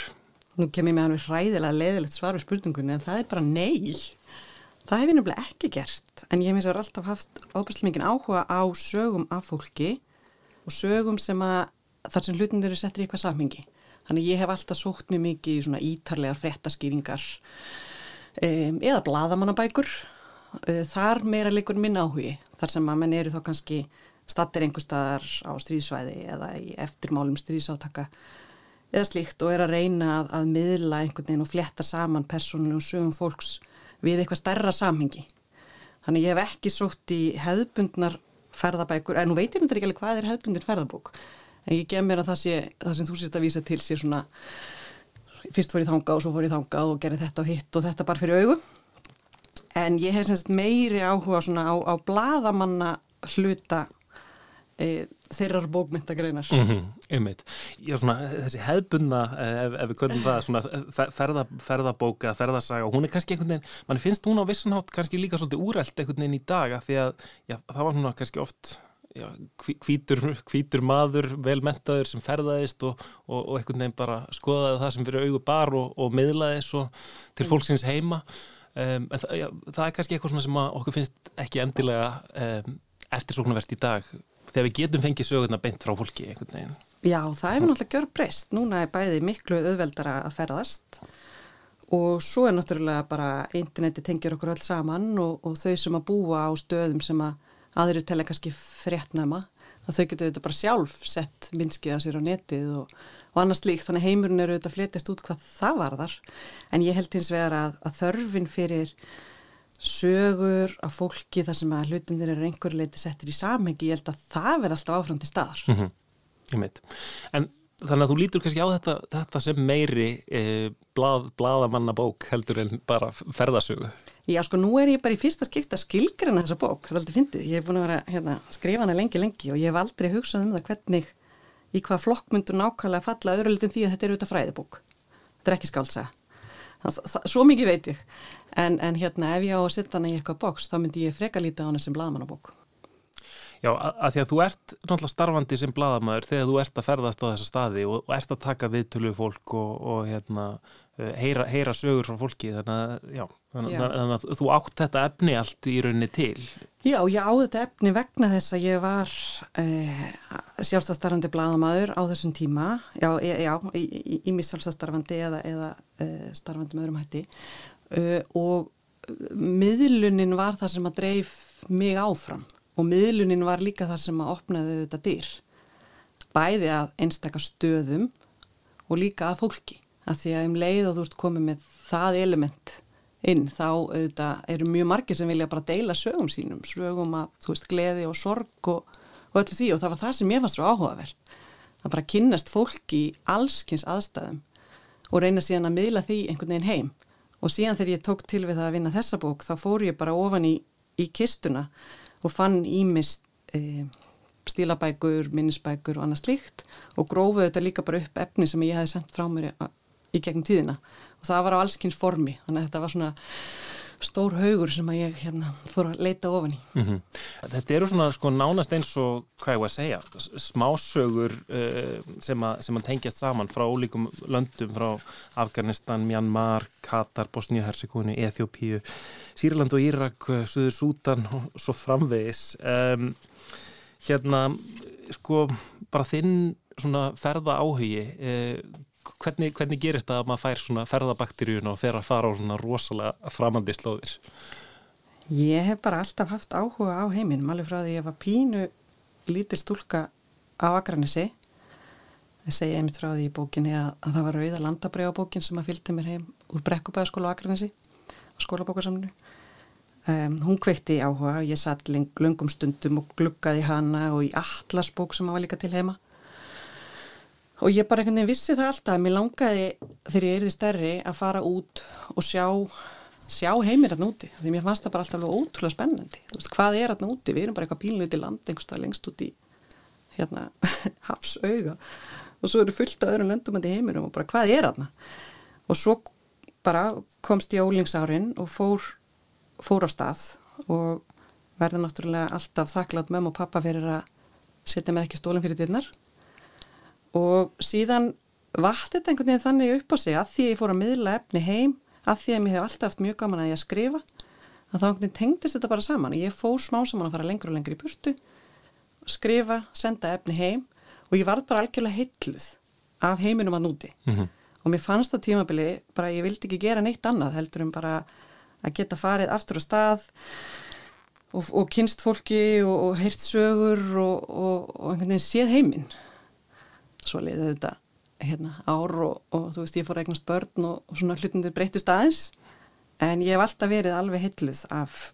Nú kem ég með hann við hræðilega leðilegt svar við spurningunni en það er bara nei. Það hef ég nefnilega ekki gert, en ég hef eins og alltaf haft óbærslega mikið áhuga á sögum af fólki og sögum sem að þar sem hlutin eru settir í eitthvað samhengi. Þannig ég hef alltaf sótt mjög mikið í svona ítarlegar frettaskýringar um, eða bladamannabækur. Þar meira leikur minn áhugi, þar sem að menn eru þá kannski stattir einhver staðar á stríðsvæði eða í eftirmálum stríðsátaka eða slíkt og er að reyna að, að miðla einhvern veginn og fletta saman persónulegum sögum fólks við eitthvað stærra samhengi. Þannig ég hef ekki sótt í hefðbundnar ferðabækur, en nú veit ég þetta ekki alveg hvað er hefðbundin ferðabók. En ég gef mér að það, sé, það sem þú sést að vísa til sé svona, fyrst fór ég þangað og svo fór ég þangað og gerði þetta og hitt og þetta bara fyrir augum. En ég hef semst meiri áhuga svona á, á bladamanna hluta e, þeirrar bókmyndagreinar. Mm -hmm, einmitt. Já, svona þessi hefðbunna, ef, ef við köllum það, svona ferða, ferðabóka, ferðasaga hún er kannski einhvern veginn, mann finnst hún á vissanhátt kannski líka svolítið úrælt einhvern veginn í dag að því að já, það var svona kannski oft hvítur, hvítur maður, velmentaður sem ferðaðist og, og, og einhvern veginn bara skoðaði það sem fyrir augu bar og, og miðlaði svo til fólksins heima. Um, það, já, það er kannski eitthvað sem okkur finnst ekki endilega um, eftirsóknarvert í dag þegar við getum fengið sögurna beint frá fólki einhvern veginn. Já, það hefur náttúrulega gjör breyst. Núna er bæði miklu auðveldara að ferðast og svo er náttúrulega bara interneti tengir okkur öll saman og, og þau sem að búa á stöðum sem að aðrir telja kannski fréttnæma að þau getur auðvitað bara sjálf sett minnskiða sér á netið og, og annars líkt þannig heimurinn eru auðvitað flétast út hvað það varðar en ég held hins vegar að, að þörfin fyrir sögur af fólki þar sem að hlutinir eru einhver leiti settir í samhengi, ég held að það verð alltaf áfram til staðar. Mm -hmm. Ég meit. En þannig að þú lítur kannski á þetta, þetta sem meiri eh, blað, blaðamannabók heldur en bara ferðasögu. Já, sko, nú er ég bara í fyrsta skipta skilgrina þessa bók, það er aldrei fyndið. Ég hef búin að vera hérna, skrifa hana lengi, lengi og ég hef aldrei hugsað um það hvernig, í hvað flokkmyndur nákvæmlega falla öðrulitin því að þetta er auðvitað fræðibók. Þetta er ekki skálsa. Svo mikið veit ég. En, en hérna ef ég á að setja hana í eitthvað bóks þá myndi ég freka lítið á hana sem bladamannabók. Já, að því að þú ert náttúrulega starfandi sem bladamæður þegar þú ert að ferðast á þessa staði og, og ert að taka viðtölu fólk og, og hérna, heyra, heyra sögur frá fólki þannig að, já, þannig, já. þannig að þú átt þetta efni allt í rauninni til. Já, ég á þetta efni vegna þess að ég var eh, sjálfstæðstarfandi bladamæður á þessum tíma, já, já í, mig sjálfstæðstarfandi eða, eða eh, starfandi með öðrum hætti Uh, og miðlunin var það sem að dreif mig áfram og miðlunin var líka það sem að opnaði þetta dyr. Bæði að einstakar stöðum og líka að fólki. Að því að um leið og þú ert komið með það element inn þá auðvitað, eru mjög margir sem vilja bara deila sögum sínum, sögum að þú veist gleði og sorg og, og öllu því. Og það var það sem ég fannst svo áhugavert. Að bara kynnast fólki í allskins aðstæðum og reyna síðan að miðla því einhvern veginn heim. Og síðan þegar ég tók til við það að vinna þessa bók þá fór ég bara ofan í, í kistuna og fann ímist e, stílabækur, minnisbækur og annað slíkt og grófuði þetta líka bara upp efni sem ég hef sendt frá mér í gegnum tíðina. Og það var á allskynns formi. Þannig að þetta var svona stór haugur sem að ég hérna fór að leita ofan í. Mm -hmm. Þetta eru svona sko nánast eins og, hvað ég var að segja, smásögur uh, sem, að, sem að tengjast saman frá ólíkum löndum, frá Afganistan, Myanmar, Katar, Bosníu-Hersekúni, Eþjópíu, Sýrland og Írak, Suður Sútan og svo framvegis. Um, hérna, sko, bara þinn svona ferða áhugi, uh, hvernig, hvernig gerist það að maður fær svona ferðabakteríun og fer að fara á svona rosalega framandi slóðir? Ég hef bara alltaf haft áhuga á heiminum, alveg frá því ég var pínu lítil stúlka á Akranissi. Ég segi einmitt frá því í bókinni að, að það var auða landabrjábókin sem að fylgdi mér heim úr Brekkubæðaskóla á Akranissi á skólabókarsamnu. Um, hún kveitti áhuga, ég satt lengum stundum og gluggaði hana og í Atlasbók sem var líka til heima og ég bara einhvern veginn vissi það alltaf mér langaði þegar ég erði stærri að fara út og sjá, sjá heimir hérna úti. Því mér fannst það bara alltaf ótrúlega spennandi. Þú veist hvað er hérna úti, við erum bara eitthvað pínluti land einhverstað lengst út í hérna hafsauga. Og svo eru fullt af öðrum löndumandi heiminum og bara hvað er hérna og svo bara komst ég á ólingsárin og fór, fór á stað og verði náttúrulega alltaf þakklátt mömmu og pappa fyrir að setja mér ekki stólinn fyrir dyrnar og síðan vart þetta einhvern veginn þannig upp á sig að því ég fór að miðla efni heim að því að mér hef alltaf haft mjög gaman að ég að skrifa að þá einhvern veginn tengdist þetta bara saman. Ég fór smá saman að fara lengur og lengur í burtu skrifa, senda efni heim og ég varð bara algjörlega heitluð af heiminum að núti. Mm -hmm. og mér fannst það tímabili bara ég vildi ekki gera neitt annað heldur um bara að geta farið aftur á stað og, og kynst fólki og, og heyrt sögur og, og einhvern veginn séð heiminn svo leiði þetta hérna, ár og, og þú veist ég fór að eignast börn og, og svona hlutindir breytist aðeins en ég hef alltaf verið alveg hilluð af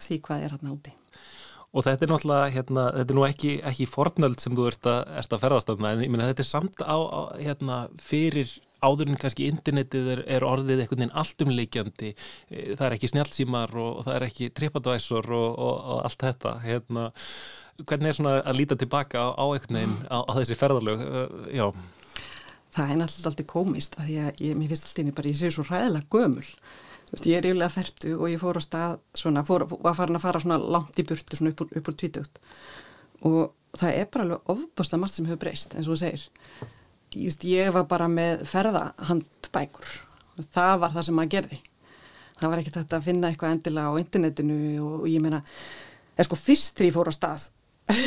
því hvað er hérna úti. Og þetta er náttúrulega, hérna, þetta er nú ekki, ekki fornöld sem þú ert að, ert að ferðast af en ég meina þetta er samt á, á hérna, fyrir áðurinn kannski internetið er, er orðið veginn alltumleikjandi, það er ekki snjálfsímar og, og það er ekki tripadvæsor og, og, og allt þetta, hérna, hvernig er svona að líta tilbaka á, einhvern veginn á, á þessi ferðarlög, uh, já. Það er náttúrulega alltaf komist að ég, ég, mér finnst alltaf bara, ég sé svo ræðilega gömul. Veist, ég er yfirlega færtu og ég fór á stað svona, fór, var farin að fara svona langt í burtu svona upp úr, úr tvítugt. Og það er bara alveg ofbúrslega margt sem hefur breyst eins og þú segir Just, ég var bara með ferðahandbækur. Það var það sem maður gerði. Það var ekkert þetta að finna eitthvað endilega á internetinu og, og ég meina eða sko fyrst þegar ég fór á stað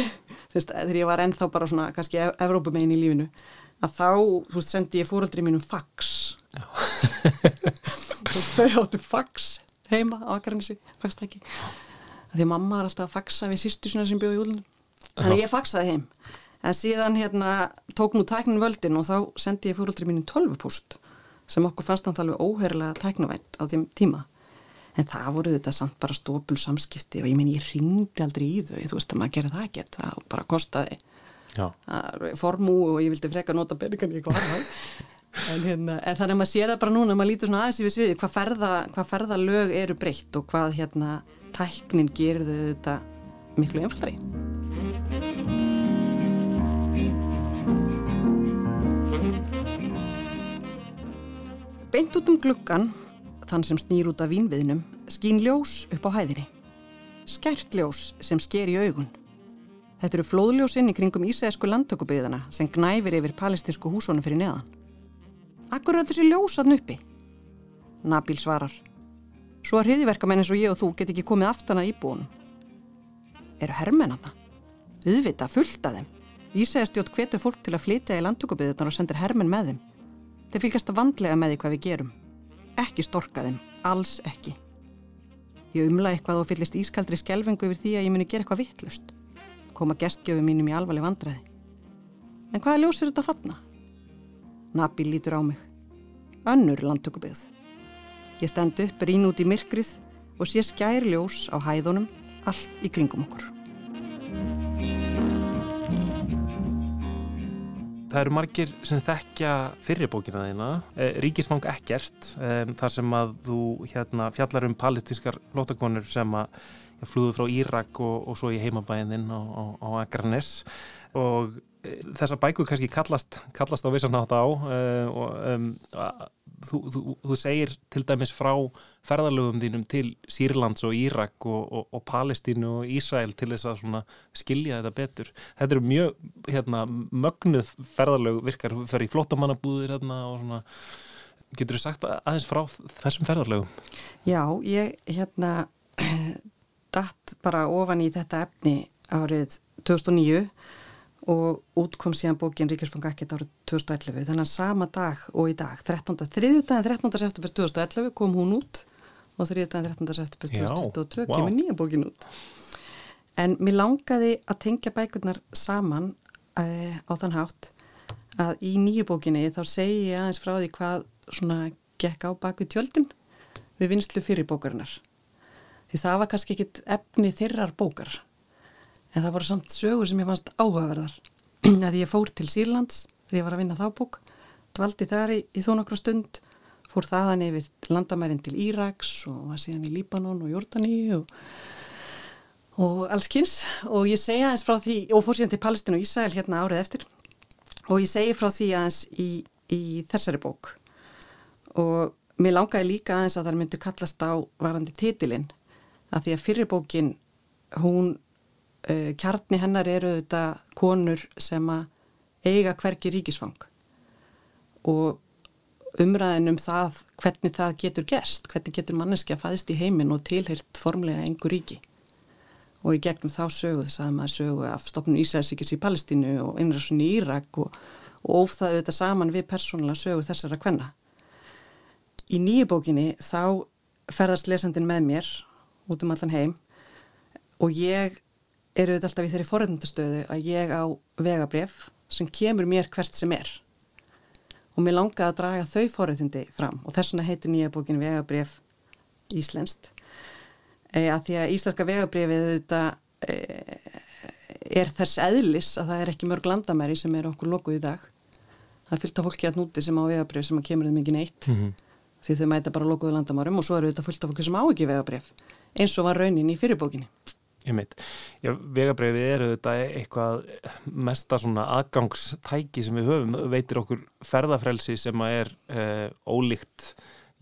þegar ég var ennþá bara svona kannski Evrópumegin í lífinu að þá, þú veist, sendi ég fóröldri mínum fax. Og þau áttu fax heima á Akarnesi, faxtæki. Því að mamma er alltaf að faxa við sýstu svona sem bjóði í úlunum þannig ég faxaði heim en síðan hérna tók nú tæknin völdin og þá sendi ég fóröldri mínum tölvupúst sem okkur fannst hann alveg óherlega tæknavænt á þeim tíma. En það voru þetta samt bara stópul samskipti og ég minn ég ringdi aldrei í þau. Þú veist að maður gerir það ekkert, það bara kostaði. Formú og ég vildi freka nota peningan í eitthvað en, hérna, en þannig að maður sér það bara núna maður lítur svona aðeins í við sviði hvað ferða, hvað ferða lög eru breytt og hvað hérna tæknin gerir þau þetta miklu einfaldari Beint út um gluggan þann sem snýr út af vínviðnum skín ljós upp á hæðiri skært ljós sem sker í augun Þetta eru flóðljósinn í kringum Ísæsku landtökubyðana sem gnæfir yfir palestinsku húsónu fyrir neðan. Akkur er þessi ljósaðn uppi? Nabil svarar. Svo að hriðiverkamenn eins og ég og þú get ekki komið aftan að íbúinu. Eru herrmennana? Uðvita, fullt að þeim. Ísæstjótt hvetur fólk til að flytja í landtökubyðunar og sendir herrmenn með þeim. Þeir fylgast vandlega með því hvað við gerum. Ekki storka þeim, alls ekki. Ég umla eitthvað og fyllist ískaldri skelvingu yfir því að ég muni gera eitthvað vittlust koma gestgjöfu mínum í alvarleg vandræði. En hvaða ljós er þetta þarna? Nabil lítur á mig. Önnur landtökubyggð. Ég stend upp, rín út í myrkrið og sé skær ljós á hæðunum allt í kringum okkur. Það eru margir sem þekkja fyrirbókina þína, Ríkisfang ekkert, þar sem að þú hérna, fjallar um palestískar lótakonur sem að flúðu frá Írak og, og svo í heimabæðin á, Akranes. Og e, þessar bækur kannski kallast, kallast á vissan nátt á um, þú, þú, þú segir til dæmis frá ferðalögum þínum til Sýrlands og Írak og, og Palestínu og Ísrael til þess að skilja þetta betur. Þetta eru mjög hérna, mögnuð ferðalög virkar fyrir í flottamannabúðir hérna, og svona Getur þú sagt aðeins frá þessum ferðarlögum? Já, ég hérna datt bara ofan í þetta efni árið 2009 og útkom síðan bókin Ríkjarsfang Akkert árið 2011 þannig að sama dag og í dag 13. þriðjúdagin 13. september 2011 kom hún út og þriðjúdagin 13. september 2022 wow. kemur nýja bókin út en mér langaði að tengja bækurnar saman uh, á þann hátt að í nýju bókinni þá segi ég aðeins frá því hvað svona gekk á baku tjöldin við vinslu fyrir bókarinnar því það var kannski ekkit efni þirrar bókar en það voru samt sögur sem ég fannst áhugaverðar. Að ég fór til Sýrlands þegar ég var að vinna þá bók dvaldi þar í, í þó nokkru stund fór þaðan yfir landamærin til Íraks og var síðan í Líbanon og Jordani og, og alls kynns og ég segja aðeins frá því og fór síðan til Palestínu og Ísæl hérna árið eftir. Og ég segi frá því aðeins í, í þessari bók. Og mér langaði líka aðeins að það myndi kallast á varandi titilinn. Að því að fyrirbókin hún uh, kjarni hennar eru þetta konur sem að eiga hverki ríkisfang og umræðin um það hvernig það getur gerst, hvernig getur manneski að fæðist í heiminn og tilheyrt formlega engur ríki og í gegnum þá sögu þess að maður sögu af stopnum Ísæðsíkis í Palestínu og innræðsson í Írak og, og ófðaðu þetta saman við persónulega sögu þessara kvenna. Í nýju bókinni þá ferðast lesandin með mér út um allan heim og ég er auðvitað alltaf í þeirri forrætnandastöðu að ég á vegabref sem kemur mér hvert sem er. Og mér langaði að draga þau forrætnandi fram. Og þess vegna heitir nýja bókin vegabref Íslenskt. E, að því að íslenska vegabrifið þetta e, er þess eðlis að það er ekki mörg landamæri sem er okkur lokuð í dag. Það fylgta fólki að núti sem á vegabrif sem að kemur þeim ekki neitt. Mhm. því þau mæta bara lokuðu landamærum og svo eru þetta fylgta fólki sem á ekki vegabrif eins og var raunin í fyrirbókinni Ég meit, já, vegabreyfið eru þetta eitthvað mesta svona aðgangstæki sem við höfum, veitir okkur ferðafrelsi sem að er eh, ólíkt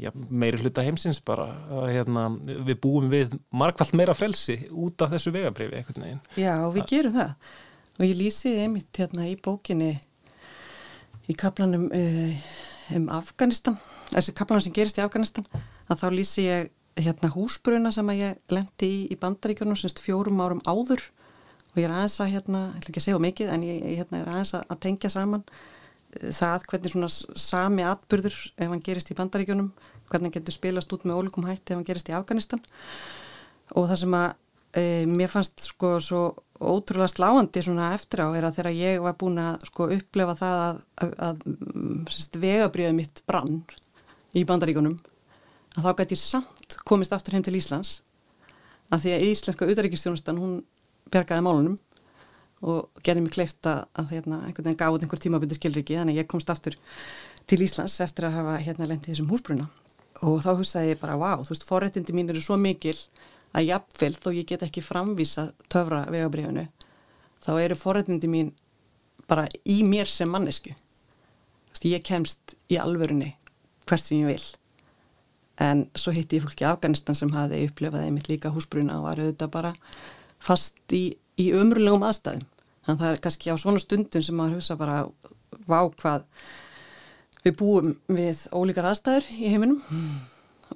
já, meiri hluta heimsins bara, hérna, við búum við margfald meira frelsi út af þessu vegabreyfi einhvern veginn. Já, og við gerum það. Og ég lýsi einmitt hérna í bókinni í kaplanum uh, um Afganistan þessi kaplanum sem gerist í Afganistan að þá lýsi ég hérna húsbruna sem að ég lendi í í bandaríkjunum semst fjórum árum áður. Og ég er aðeins að hérna, ég ætla ekki að segja mikið en ég, ég hérna, er aðeins að, að tengja saman eh, það hvernig svona sami atburður ef hann gerist í bandaríkjunum hvernig hann getur spilast út með ólíkum hætti ef hann gerist í Afganistan. Og það sem að e, mér fannst sko svo ótrúlega sláandi svona eftir á er að þegar ég var búin að sko upplefa það að, að, að mm, vegabriðið mitt brann í bandaríkunum að þá gæti ég samt komist aftur heim til Íslands að því að íslenska utaríkistjónustan hún bjargaði málunum og gerði mig kleift að, hérna, einhvern veginn gáði einhver tímabundi skilriki þannig að ég komst aftur til Íslands eftir að hafa hérna lendið þessum húsbruna. Og þá hugsaði ég bara, vá, þú veist, forréttindi mín eru svo mikil að jafnvel þó ég get ekki framvísa töfra vegabrifinu þá eru forréttindi mín bara í mér sem mannesku ég kemst í alvörunni hvert sem ég vil en svo hitti ég fólki Afganistan sem hafi upplefað einmitt líka húsbruna og var auðvitað bara fast í, í umrulegum aðstæðum þannig að það er kannski á svona stundum sem maður hugsa bara vá hvað við búum við ólíkar aðstæður í heiminum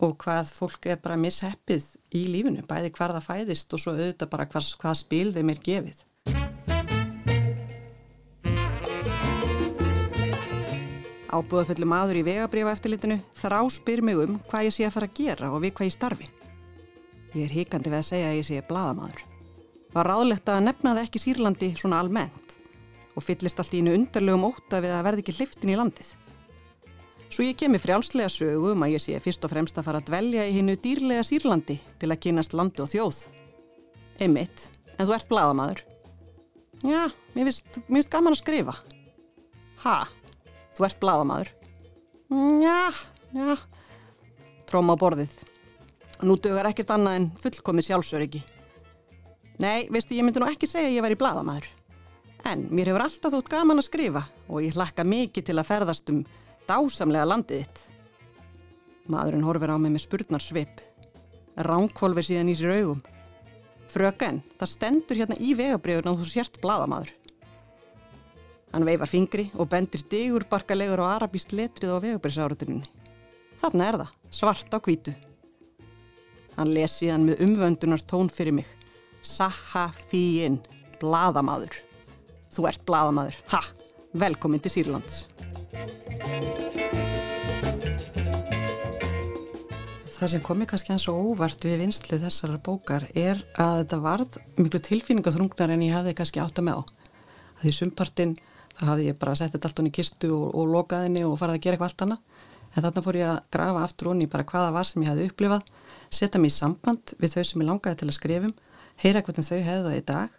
og hvað fólk er bara misheppið í lífinu, bæði hvar það fæðist og svo auðvitað bara hvað, hvað spil þeim er gefið. Ábúðafullu maður í vegabrifa eftirlitinu þrá spyr mig um hvað ég sé að fara að gera og við hvað ég starfi. Ég er hikandi við að segja að ég sé bladamadur. Var ráðlegt að nefna það ekki Sýrlandi svona almennt og fyllist allt í einu undarlegum óta við að verði ekki hliftin í landið. Svo ég kemi frjálslega sögu um að ég sé fyrst og fremst að fara að dvelja í hinnu dýrlega Sýrlandi til að kynast landi og þjóð. Einmitt, en þú ert bladamadur. Já, mér finnst gaman að skrifa. Ha, þú ert bladamadur. Já, já, tróma á borðið. Nú dögur ekkert annað en fullkomið sjálfsöryggi. Nei, veistu, ég myndi nú ekki segja að ég væri bladamadur. En mér hefur alltaf þótt gaman að skrifa og ég hlakka mikið til að ferðast um dásamlega landið þitt. Maðurinn horfir á mig með spurnarsvip. Ránkvolver síðan í sér augum. Fröken, það stendur hérna í vegabrifun að þú sért bladamadur. Hann veifar fingri og bendir digur barkalegur og arabíst letrið á vegabrisárutuninni. Þarna er það, svart á hvítu. Hann les síðan með umvöndunar tón fyrir mig. Sahafíinn, bladamadur. Þú ert bladamadur. Ha, velkomin til Sýrlands. Það sem komi kannski hans og óvart við vinslu þessara bókar er að þetta varð miklu tilfinningaþrungnar en ég hafði kannski átt að með á. Því sumpartinn þá hafði ég bara sett þetta allt honni í kistu og, og lokaðinni og farið að gera eitthvað allt annað. En þarna fór ég að grafa aftur honni bara hvaða var sem ég hafði upplifað, setja mig í samband við þau sem ég langaði til að skrifum, heyra hvernig þau hefðu það í dag.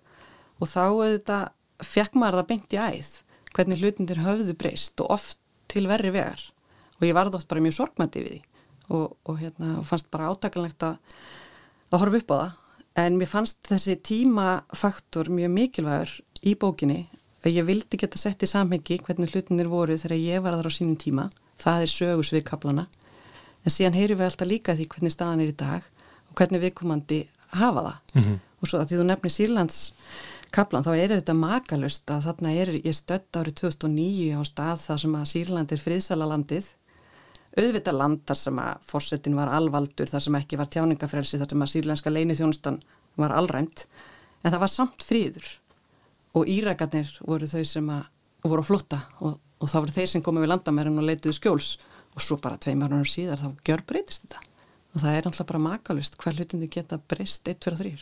Og þá auðvitað fekk maður það beint í æð, hvernig hlutindir höfðu breyst og oft til verri vegar. Og ég varði oft bara mjög sorgmætti við því. Og, og hérna, og fannst bara átakalegt að, að horfa upp á það. En mér fannst þessi tímafaktor mjög mikilvægur í bókinni að ég vildi geta sett í samhengi hvernig hlutinir voru þegar ég var þar á sínum tíma. Það er sögus við kaplana en síðan heyrim við alltaf líka því hvernig staðan er í dag og hvernig viðkomandi hafa það. Mhm. og svo að því þú nefnir Sýrlands kaplan þá er þetta makalust að þarna er ég stödd árið 2009 á stað þar sem að Sýrland er friðsala landið auðvitað land þar sem að fórsetin var alvaldur, þar sem ekki var tjáningafrelsi, þar sem að sýrlenska leini þjónustan var allræmt, en það var samt fríður og Írakarnir voru þau sem að voru að flotta og, og það voru þeir sem komið við landamærin og leituðu skjóls. Og svo bara tveimar árum síðar þá gjör breytist þetta. Og það er náttúrulega bara makalust hvað hlutindi geta breyst 1, 2 og 3.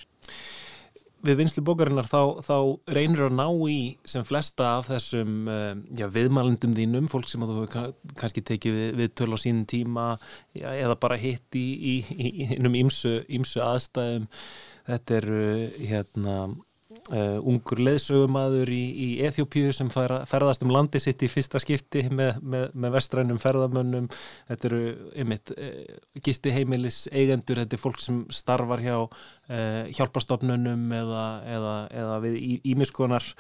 við vinslu bókarinnar þá, þá reynir að ná í sem flesta af þessum uh, já, viðmælendum þínum, fólk sem að þú kannski tekið við, við töl á sínum tíma já, eða bara hitt í, í, í, í innum ímsu, aðstæðum. Þetta er uh, hérna Uh, ungur leðsögumadur í, í Eþjópíu sem færa, ferðast um landi sitt í fyrsta skipti með, með, með vestrænum ferðamönnum þetta eru einmitt uh, gisti heimilis eigendur, þetta er fólk sem starfar hjá uh, hjálpastofnunum eða, eða, eða við ímiskonar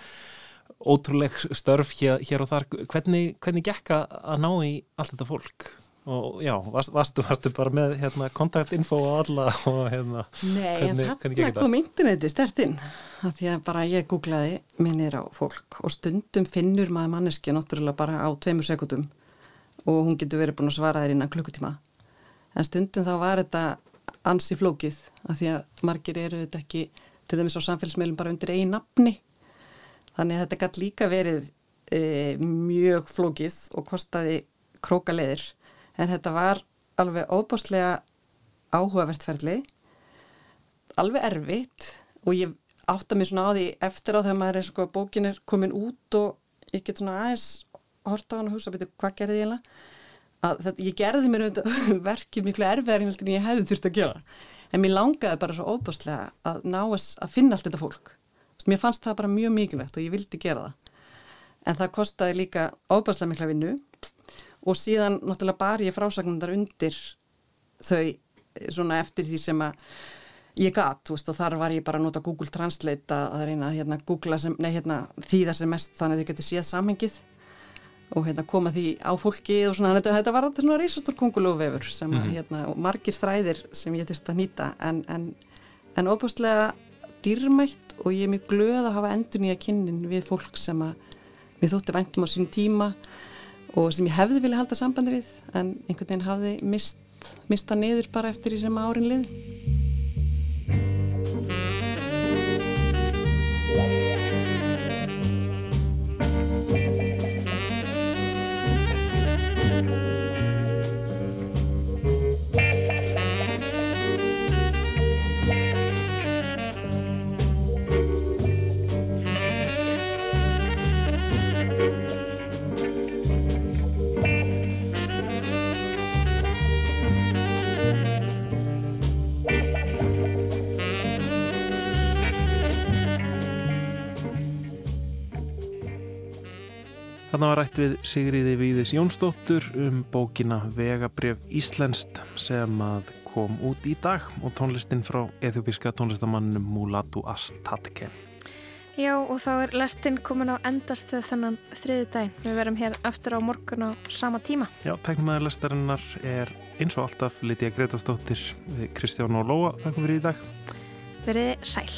ótrúleg störf hér, hér og þar hvernig, hvernig gekka að ná í allt þetta fólk? Og já, varst, varstu, varstu bara með hérna, kontaktinfo og alla og hérna Nei, hvernig, en þarna kom interneti stert inn að því að bara ég googlaði minnir á fólk og stundum finnur maður manneski náttúrulega bara á tveimur sekundum og hún getur verið búin að svara þér innan klukkutíma. En stundum þá var þetta ansi flókið að því að margir eru þetta ekki til dæmis á samfélagsmeilum bara undir einn nafni. Þannig að þetta gæti líka verið e, mjög flókið og kostaði krókaleðir en þetta var alveg óbúslega áhugavertferðli alveg erfitt og ég átta mig svona á því eftir á þegar maður er sko bókin er komin út og ég get svona aðeins horta á hann og hugsa betur hvað gerði ég að þetta, ég gerði mér verkið miklu erfiðar en ég hefði þurft að gera. En mér langaði bara svo óbúslega að ná að finna allt þetta fólk. Mér fannst það bara mjög mikilvægt og ég vildi gera það. En það kostiði líka óbúslega mikla vinnu og síðan náttúrulega bar ég frásagnandar undir þau eh, svona eftir því sem að ég gatt, og þar var ég bara að nota Google Translate að reyna að hérna, sem, nei, hérna, þýða sem mest þannig að þau getur séð samhengið og hérna, koma því á fólki og svona, þetta, þetta var alltaf svona reysastór kongulófefur sem mm -hmm. margir þræðir sem ég þurfti að nýta. En, en, en óbústlega dýrmætt og ég er mjög glöð að hafa endur nýja kynnin við fólk sem að við þótti væntum á sín tíma og sem ég hefði vilja halda sambandi við en einhvern veginn hafði mist, mista niður bara eftir því sem árin lið Þannig var rætt við Sigriði Víðis Jónsdóttur um bókina Vegabref Íslenskt sem að kom út í dag og tónlistin frá eþjópiska tónlistamannum Mulatu Astatke. Já og þá er lestinn komin á endarstöð þennan þriði dag. Við verum hér aftur á morgun á sama tíma. Já, tæknumæður lestarinnar er eins og alltaf Lítiða Gretastóttir, Kristján og Lóa, þakka fyrir í dag. Verið sæl.